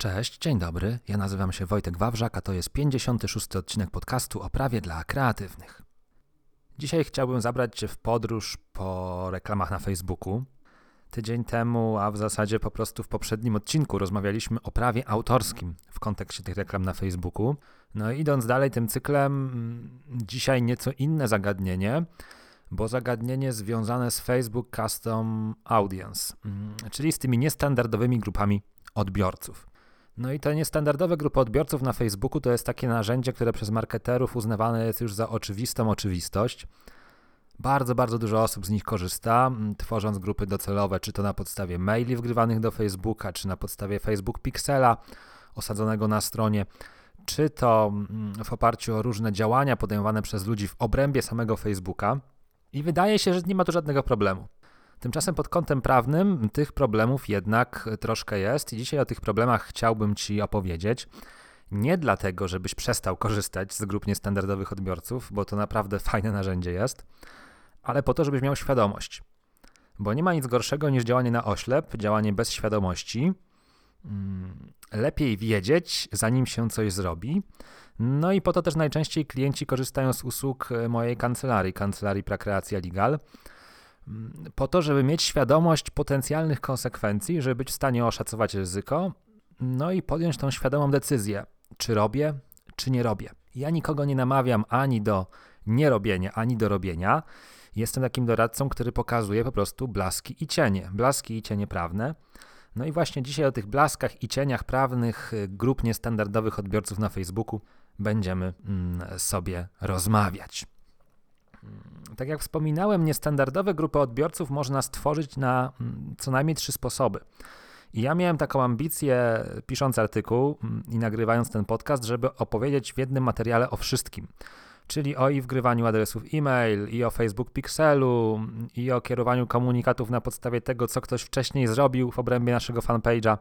Cześć, dzień dobry. Ja nazywam się Wojtek Wawrzak, a to jest 56. odcinek podcastu o prawie dla kreatywnych. Dzisiaj chciałbym zabrać Cię w podróż po reklamach na Facebooku. Tydzień temu, a w zasadzie po prostu w poprzednim odcinku rozmawialiśmy o prawie autorskim w kontekście tych reklam na Facebooku. No i idąc dalej tym cyklem, mm, dzisiaj nieco inne zagadnienie, bo zagadnienie związane z Facebook Custom Audience, mm, czyli z tymi niestandardowymi grupami odbiorców. No i te niestandardowe grupy odbiorców na Facebooku to jest takie narzędzie, które przez marketerów uznawane jest już za oczywistą oczywistość. Bardzo, bardzo dużo osób z nich korzysta, tworząc grupy docelowe, czy to na podstawie maili wgrywanych do Facebooka, czy na podstawie Facebook Pixela osadzonego na stronie, czy to w oparciu o różne działania podejmowane przez ludzi w obrębie samego Facebooka. I wydaje się, że nie ma tu żadnego problemu. Tymczasem pod kątem prawnym tych problemów jednak troszkę jest i dzisiaj o tych problemach chciałbym Ci opowiedzieć. Nie dlatego, żebyś przestał korzystać z grup niestandardowych odbiorców, bo to naprawdę fajne narzędzie jest, ale po to, żebyś miał świadomość. Bo nie ma nic gorszego niż działanie na oślep, działanie bez świadomości. Mm, lepiej wiedzieć, zanim się coś zrobi. No i po to też najczęściej klienci korzystają z usług mojej kancelarii, kancelarii Prakreacja Legal po to, żeby mieć świadomość potencjalnych konsekwencji, żeby być w stanie oszacować ryzyko, no i podjąć tą świadomą decyzję, czy robię, czy nie robię. Ja nikogo nie namawiam ani do nierobienia, ani do robienia. Jestem takim doradcą, który pokazuje po prostu blaski i cienie, blaski i cienie prawne. No i właśnie dzisiaj o tych blaskach i cieniach prawnych y, grup niestandardowych odbiorców na Facebooku będziemy mm, sobie rozmawiać. Tak jak wspominałem, niestandardowe grupy odbiorców można stworzyć na mm, co najmniej trzy sposoby. I ja miałem taką ambicję, pisząc artykuł mm, i nagrywając ten podcast, żeby opowiedzieć w jednym materiale o wszystkim. Czyli o i wgrywaniu adresów e-mail, i o Facebook Pixelu, i o kierowaniu komunikatów na podstawie tego, co ktoś wcześniej zrobił w obrębie naszego fanpage'a.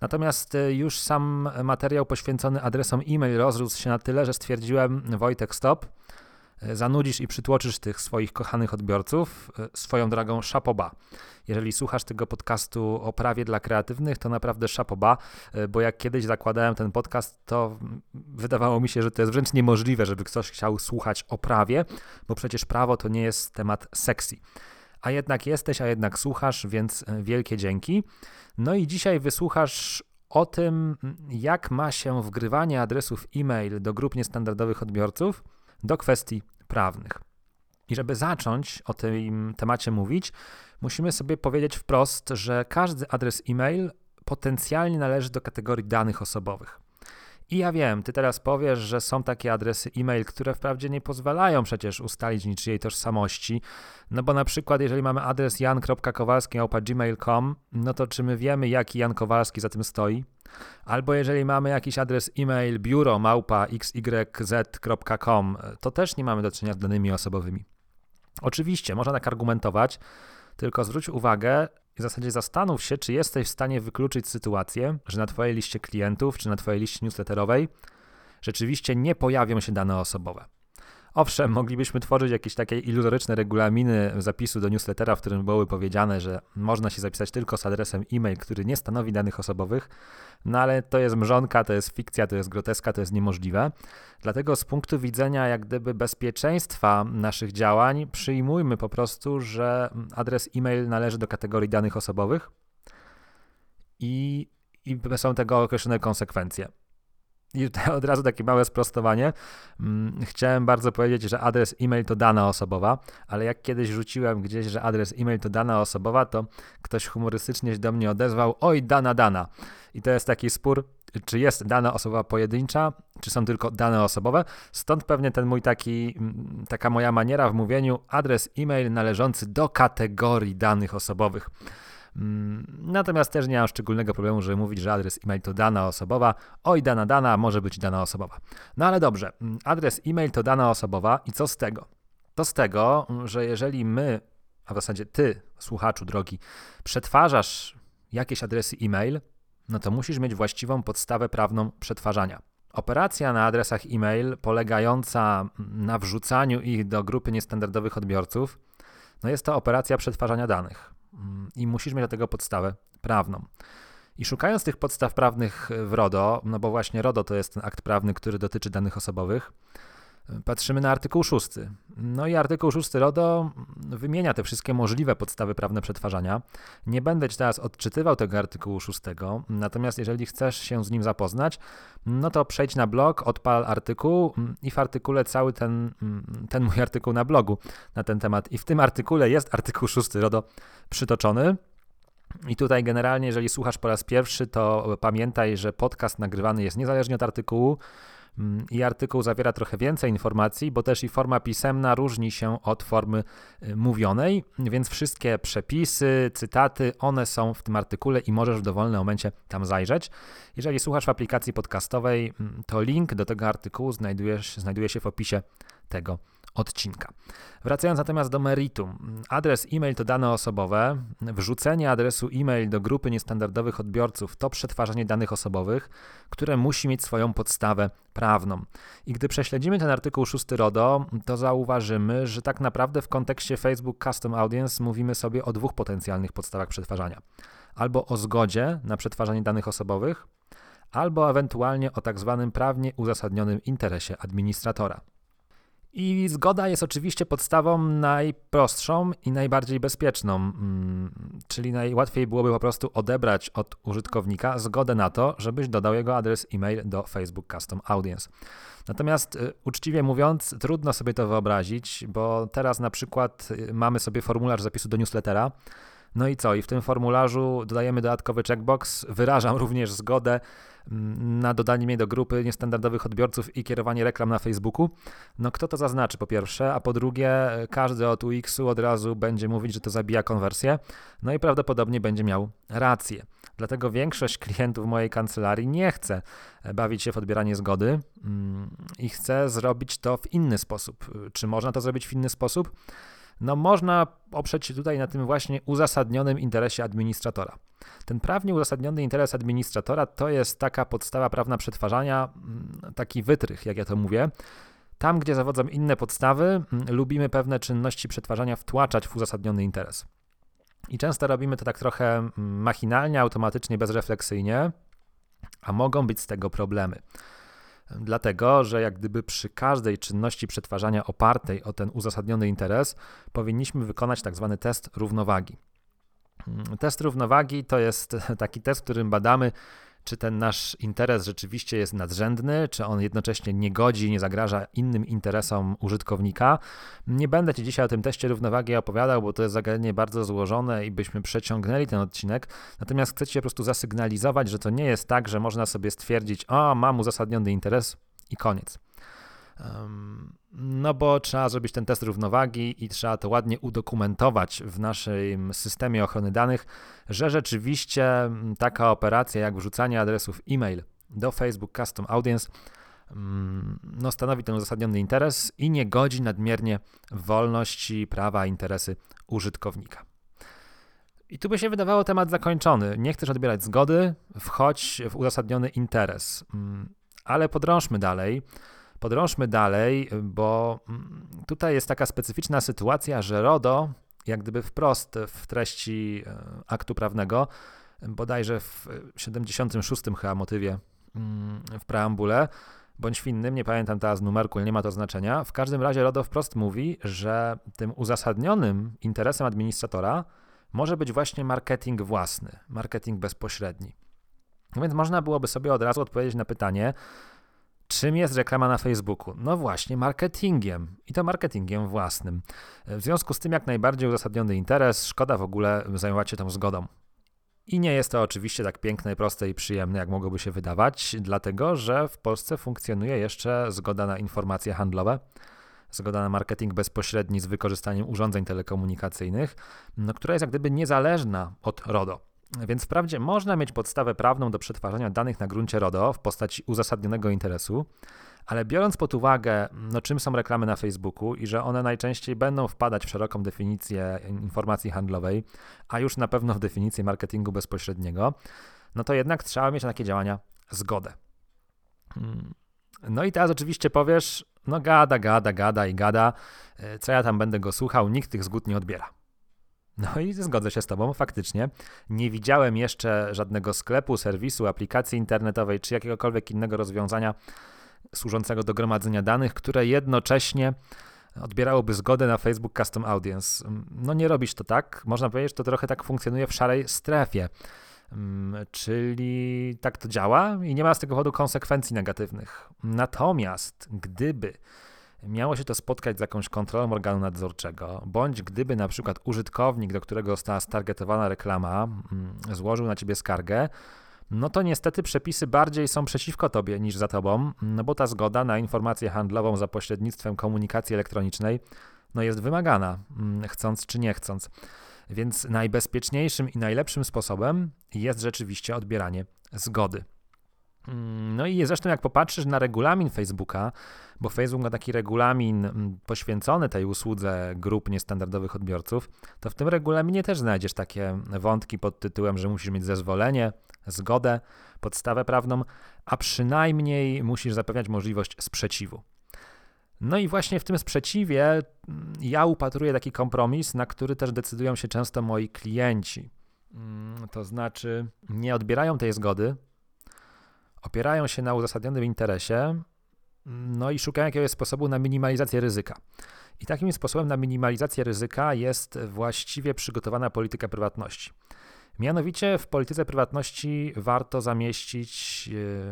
Natomiast y, już sam materiał poświęcony adresom e-mail rozrósł się na tyle, że stwierdziłem, Wojtek, stop zanudzisz i przytłoczysz tych swoich kochanych odbiorców, e, swoją drogą szapoba. Jeżeli słuchasz tego podcastu o prawie dla kreatywnych, to naprawdę szapoba, e, bo jak kiedyś zakładałem ten podcast, to wydawało mi się, że to jest wręcz niemożliwe, żeby ktoś chciał słuchać o prawie, bo przecież prawo to nie jest temat sexy. A jednak jesteś, a jednak słuchasz, więc wielkie dzięki. No i dzisiaj wysłuchasz o tym, jak ma się wgrywanie adresów e-mail do grup niestandardowych odbiorców do kwestii prawnych. I żeby zacząć o tym temacie mówić, musimy sobie powiedzieć wprost, że każdy adres e-mail potencjalnie należy do kategorii danych osobowych. I ja wiem, ty teraz powiesz, że są takie adresy e-mail, które wprawdzie nie pozwalają przecież ustalić niczyjej tożsamości, no bo na przykład jeżeli mamy adres jan.kowalski.gmail.com, no to czy my wiemy, jaki Jan Kowalski za tym stoi? Albo jeżeli mamy jakiś adres e-mail biuro małpa xyz.com, to też nie mamy do czynienia z danymi osobowymi. Oczywiście, można tak argumentować, tylko zwróć uwagę i w zasadzie zastanów się, czy jesteś w stanie wykluczyć sytuację, że na Twojej liście klientów czy na Twojej liście newsletterowej rzeczywiście nie pojawią się dane osobowe. Owszem, moglibyśmy tworzyć jakieś takie iluzoryczne regulaminy zapisu do newslettera, w którym byłoby powiedziane, że można się zapisać tylko z adresem e-mail, który nie stanowi danych osobowych, no ale to jest mrzonka, to jest fikcja, to jest groteska, to jest niemożliwe. Dlatego z punktu widzenia jak gdyby bezpieczeństwa naszych działań przyjmujmy po prostu, że adres e-mail należy do kategorii danych osobowych i, i są tego określone konsekwencje. I od razu takie małe sprostowanie. Mm, chciałem bardzo powiedzieć, że adres e-mail to dana osobowa, ale jak kiedyś rzuciłem gdzieś, że adres e-mail to dana osobowa, to ktoś humorystycznie się do mnie odezwał: Oj, dana, dana. I to jest taki spór, czy jest dana osoba pojedyncza, czy są tylko dane osobowe. Stąd pewnie ten mój taki, mm, taka moja maniera w mówieniu, adres e-mail należący do kategorii danych osobowych. Mm, natomiast też nie mam szczególnego problemu, żeby mówić, że adres e-mail to dana osobowa. Oj, dana dana może być dana osobowa. No ale dobrze, mm, adres e-mail to dana osobowa i co z tego? To z tego, że jeżeli my, a w zasadzie ty, słuchaczu drogi, przetwarzasz jakieś adresy e-mail, no to musisz mieć właściwą podstawę prawną przetwarzania. Operacja na adresach e-mail polegająca na wrzucaniu ich do grupy niestandardowych odbiorców, no jest to operacja przetwarzania danych. Mm, i musisz mieć do tego podstawę prawną. I szukając tych podstaw prawnych w RODO, no bo właśnie RODO to jest ten akt prawny, który dotyczy danych osobowych, patrzymy na artykuł 6. No i artykuł 6 RODO wymienia te wszystkie możliwe podstawy prawne przetwarzania. Nie będę ci teraz odczytywał tego artykułu 6, natomiast jeżeli chcesz się z nim zapoznać, no to przejdź na blog, odpal artykuł i w artykule cały ten, ten mój artykuł na blogu na ten temat. I w tym artykule jest artykuł 6 RODO przytoczony. I tutaj generalnie, jeżeli słuchasz po raz pierwszy, to pamiętaj, że podcast nagrywany jest niezależnie od artykułu. Mm, I artykuł zawiera trochę więcej informacji, bo też i forma pisemna różni się od formy y, mówionej, więc wszystkie przepisy, cytaty, one są w tym artykule i możesz w dowolnym momencie tam zajrzeć. Jeżeli słuchasz w aplikacji podcastowej, mm, to link do tego artykułu znajduje się w opisie tego odcinka. Wracając natomiast do meritum. Adres e-mail to dane osobowe. Wrzucenie adresu e-mail do grupy niestandardowych odbiorców to przetwarzanie danych osobowych, które musi mieć swoją podstawę prawną. I gdy prześledzimy ten artykuł 6 RODO, to zauważymy, że tak naprawdę w kontekście Facebook Custom Audience mówimy sobie o dwóch potencjalnych podstawach przetwarzania. Albo o zgodzie na przetwarzanie danych osobowych, albo ewentualnie o tak zwanym prawnie uzasadnionym interesie administratora. I zgoda jest oczywiście podstawą najprostszą i najbardziej bezpieczną, mm, czyli najłatwiej byłoby po prostu odebrać od użytkownika zgodę na to, żebyś dodał jego adres e-mail do Facebook Custom Audience. Natomiast y, uczciwie mówiąc, trudno sobie to wyobrazić, bo teraz na przykład y, mamy sobie formularz zapisu do newslettera. No i co? I w tym formularzu dodajemy dodatkowy checkbox. Wyrażam również zgodę na dodanie mnie do grupy niestandardowych odbiorców i kierowanie reklam na Facebooku. No kto to zaznaczy po pierwsze, a po drugie każdy od UX-u od razu będzie mówić, że to zabija konwersję, no i prawdopodobnie będzie miał rację. Dlatego większość klientów mojej kancelarii nie chce bawić się w odbieranie zgody mm, i chce zrobić to w inny sposób. Czy można to zrobić w inny sposób? No można oprzeć się tutaj na tym właśnie uzasadnionym interesie administratora. Ten prawnie uzasadniony interes administratora to jest taka podstawa prawna przetwarzania, mm, taki wytrych, jak ja to mówię. Tam, gdzie zawodzą inne podstawy, mm, lubimy pewne czynności przetwarzania wtłaczać w uzasadniony interes. I często robimy to tak trochę mm, machinalnie, automatycznie, bezrefleksyjnie, a mogą być z tego problemy. Dlatego, że jak gdyby przy każdej czynności przetwarzania opartej o ten uzasadniony interes, powinniśmy wykonać tak zwany test równowagi. Test równowagi to jest taki test, w którym badamy, czy ten nasz interes rzeczywiście jest nadrzędny, czy on jednocześnie nie godzi, nie zagraża innym interesom użytkownika. Nie będę Ci dzisiaj o tym teście równowagi opowiadał, bo to jest zagadnienie bardzo złożone i byśmy przeciągnęli ten odcinek. Natomiast chcę Ci po prostu zasygnalizować, że to nie jest tak, że można sobie stwierdzić, o, mam uzasadniony interes i koniec. No bo trzeba zrobić ten test równowagi i trzeba to ładnie udokumentować w naszym systemie ochrony danych, że rzeczywiście taka operacja jak wrzucanie adresów e-mail do Facebook Custom Audience no, stanowi ten uzasadniony interes i nie godzi nadmiernie wolności, prawa, interesy użytkownika. I tu by się wydawało temat zakończony. Nie chcesz odbierać zgody, wchodź w uzasadniony interes. Ale podrążmy dalej. Podrążmy dalej, bo mm, tutaj jest taka specyficzna sytuacja, że RODO, jak gdyby wprost w treści e, aktu prawnego, bodajże w 76 chyba motywie mm, w preambule, bądź w innym, nie pamiętam teraz numerku, nie ma to znaczenia. W każdym razie RODO wprost mówi, że tym uzasadnionym interesem administratora może być właśnie marketing własny, marketing bezpośredni. Więc można byłoby sobie od razu odpowiedzieć na pytanie, Czym jest reklama na Facebooku? No właśnie, marketingiem i to marketingiem własnym. W związku z tym, jak najbardziej uzasadniony interes, szkoda w ogóle zajmować się tą zgodą. I nie jest to oczywiście tak piękne, proste i przyjemne, jak mogłoby się wydawać, dlatego że w Polsce funkcjonuje jeszcze zgoda na informacje handlowe, zgoda na marketing bezpośredni z wykorzystaniem urządzeń telekomunikacyjnych, no, która jest jak gdyby niezależna od RODO. Więc wprawdzie można mieć podstawę prawną do przetwarzania danych na gruncie RODO w postaci uzasadnionego interesu, ale biorąc pod uwagę, no, czym są reklamy na Facebooku i że one najczęściej będą wpadać w szeroką definicję informacji handlowej, a już na pewno w definicję marketingu bezpośredniego, no to jednak trzeba mieć na takie działania zgodę. Hmm. No i teraz oczywiście powiesz, no gada, gada, gada i gada, e, co ja tam będę go słuchał, nikt tych zgód nie odbiera. No i zgodzę się z Tobą, faktycznie. Nie widziałem jeszcze żadnego sklepu, serwisu, aplikacji internetowej czy jakiegokolwiek innego rozwiązania służącego do gromadzenia danych, które jednocześnie odbierałoby zgodę na Facebook Custom Audience. No nie robisz to tak. Można powiedzieć, że to trochę tak funkcjonuje w szarej strefie. Mm, czyli tak to działa i nie ma z tego powodu konsekwencji negatywnych. Natomiast gdyby miało się to spotkać z jakąś kontrolą organu nadzorczego, bądź gdyby na przykład użytkownik, do którego została stargetowana reklama, mm, złożył na ciebie skargę, no to niestety przepisy bardziej są przeciwko tobie niż za tobą, no bo ta zgoda na informację handlową za pośrednictwem komunikacji elektronicznej no jest wymagana, mm, chcąc czy nie chcąc. Więc najbezpieczniejszym i najlepszym sposobem jest rzeczywiście odbieranie zgody. Mm, no i zresztą jak popatrzysz na regulamin Facebooka, bo Facebook ma taki regulamin mm, poświęcony tej usłudze grup niestandardowych odbiorców, to w tym regulaminie też znajdziesz takie wątki pod tytułem, że musisz mieć zezwolenie, zgodę, podstawę prawną, a przynajmniej musisz zapewniać możliwość sprzeciwu. No i właśnie w tym sprzeciwie mm, ja upatruję taki kompromis, na który też decydują się często moi klienci. To znaczy, nie odbierają tej zgody, opierają się na uzasadnionym interesie, no i szukają jakiegoś sposobu na minimalizację ryzyka. I takim sposobem na minimalizację ryzyka jest właściwie przygotowana polityka prywatności. Mianowicie w polityce prywatności warto zamieścić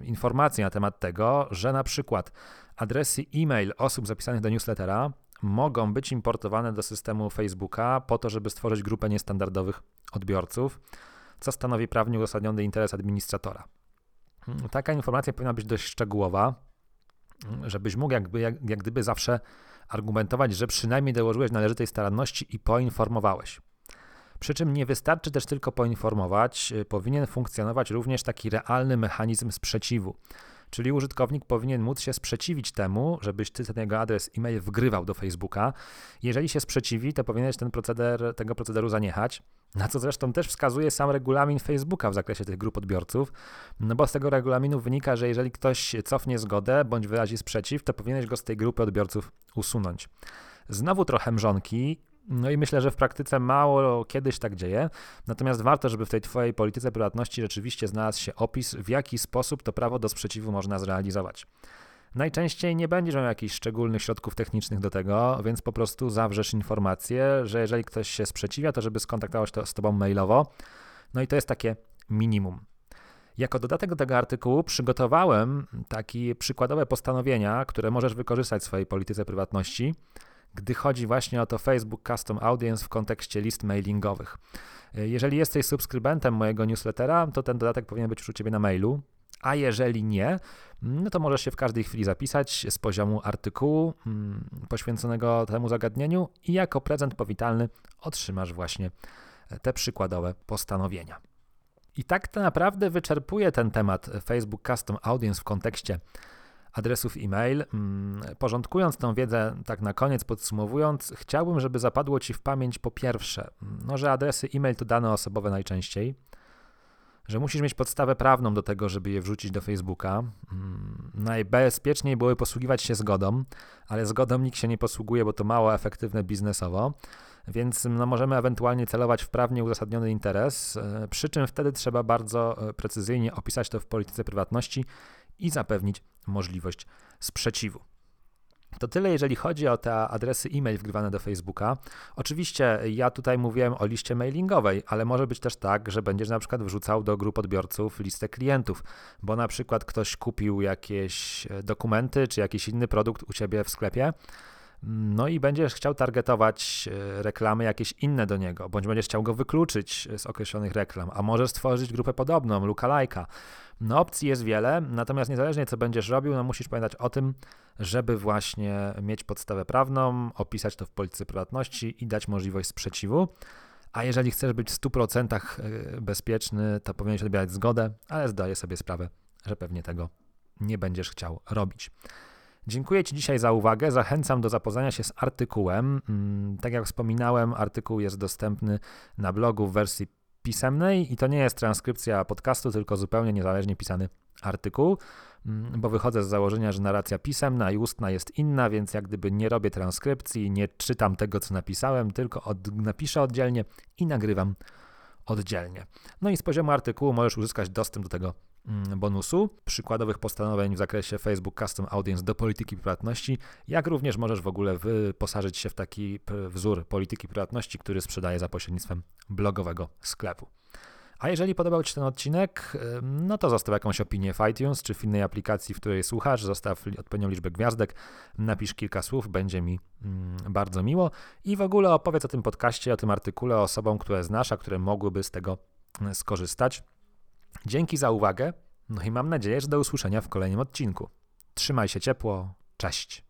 e, informacje na temat tego, że na przykład adresy e-mail osób zapisanych do newslettera mogą być importowane do systemu Facebooka po to, żeby stworzyć grupę niestandardowych odbiorców, co stanowi prawnie uzasadniony interes administratora. Taka informacja powinna być dość szczegółowa, żebyś mógł jakby, jak, jak gdyby zawsze argumentować, że przynajmniej dołożyłeś należytej staranności i poinformowałeś. Przy czym nie wystarczy też tylko poinformować, powinien funkcjonować również taki realny mechanizm sprzeciwu. Czyli użytkownik powinien móc się sprzeciwić temu, żebyś ty ten jego adres e-mail wgrywał do Facebooka. Jeżeli się sprzeciwi, to powinieneś ten proceder, tego procederu zaniechać. Na co zresztą też wskazuje sam regulamin Facebooka w zakresie tych grup odbiorców, no bo z tego regulaminu wynika, że jeżeli ktoś cofnie zgodę bądź wyrazi sprzeciw, to powinieneś go z tej grupy odbiorców usunąć. Znowu trochę mrzonki, no i myślę, że w praktyce mało kiedyś tak dzieje. Natomiast warto, żeby w tej Twojej polityce prywatności rzeczywiście znalazł się opis, w jaki sposób to prawo do sprzeciwu można zrealizować. Najczęściej nie będziesz miał jakichś szczególnych środków technicznych do tego, więc po prostu zawrzesz informację, że jeżeli ktoś się sprzeciwia, to żeby skontaktować to z Tobą mailowo. No i to jest takie minimum. Jako dodatek do tego artykułu przygotowałem takie przykładowe postanowienia, które możesz wykorzystać w swojej polityce prywatności gdy chodzi właśnie o to Facebook Custom Audience w kontekście list mailingowych. Jeżeli jesteś subskrybentem mojego newslettera, to ten dodatek powinien być już u Ciebie na mailu, a jeżeli nie, no to możesz się w każdej chwili zapisać z poziomu artykułu mm, poświęconego temu zagadnieniu i jako prezent powitalny otrzymasz właśnie te przykładowe postanowienia. I tak to naprawdę wyczerpuje ten temat Facebook Custom Audience w kontekście adresów e-mail. Mm, porządkując tą wiedzę, tak na koniec podsumowując, chciałbym, żeby zapadło Ci w pamięć po pierwsze, mm, no, że adresy e-mail to dane osobowe najczęściej, że musisz mieć podstawę prawną do tego, żeby je wrzucić do Facebooka. Mm, najbezpieczniej byłoby posługiwać się zgodą, ale zgodą nikt się nie posługuje, bo to mało efektywne biznesowo, więc no, możemy ewentualnie celować w prawnie uzasadniony interes, e, przy czym wtedy trzeba bardzo e, precyzyjnie opisać to w polityce prywatności i zapewnić możliwość sprzeciwu. To tyle, jeżeli chodzi o te adresy e-mail wgrywane do Facebooka. Oczywiście ja tutaj mówiłem o liście mailingowej, ale może być też tak, że będziesz na przykład wrzucał do grup odbiorców listę klientów, bo na przykład ktoś kupił jakieś e, dokumenty czy jakiś inny produkt u ciebie w sklepie. No i będziesz chciał targetować e, reklamy jakieś inne do niego, bądź będziesz chciał go wykluczyć z określonych reklam, a możesz stworzyć grupę podobną, lookalike'a. No opcji jest wiele, natomiast niezależnie co będziesz robił, no musisz pamiętać o tym, żeby właśnie mieć podstawę prawną, opisać to w polityce prywatności i dać możliwość sprzeciwu. A jeżeli chcesz być w 100% e, bezpieczny, to powinieneś odbierać zgodę, ale zdaję sobie sprawę, że pewnie tego nie będziesz chciał robić. Dziękuję Ci dzisiaj za uwagę. Zachęcam do zapoznania się z artykułem. Mm, tak jak wspominałem, artykuł jest dostępny na blogu w wersji pisemnej i to nie jest transkrypcja podcastu, tylko zupełnie niezależnie pisany artykuł, mm, bo wychodzę z założenia, że narracja pisemna i ustna jest inna, więc jak gdyby nie robię transkrypcji, nie czytam tego, co napisałem, tylko od, napiszę oddzielnie i nagrywam oddzielnie. No i z poziomu artykułu możesz uzyskać dostęp do tego bonusu, przykładowych postanowień w zakresie Facebook Custom Audience do polityki prywatności, jak również możesz w ogóle wyposażyć się w taki wzór polityki prywatności, który sprzedaje za pośrednictwem blogowego sklepu. A jeżeli podobał Ci ten odcinek, no to zostaw jakąś opinię w iTunes czy w innej aplikacji, w której słuchasz, zostaw odpowiednią liczbę gwiazdek, napisz kilka słów, będzie mi mm, bardzo miło i w ogóle opowiedz o tym podcaście, o tym artykule osobom, które znasz, a które mogłyby z tego mm, skorzystać. Dzięki za uwagę, no i mam nadzieję, że do usłyszenia w kolejnym odcinku. Trzymaj się ciepło, cześć.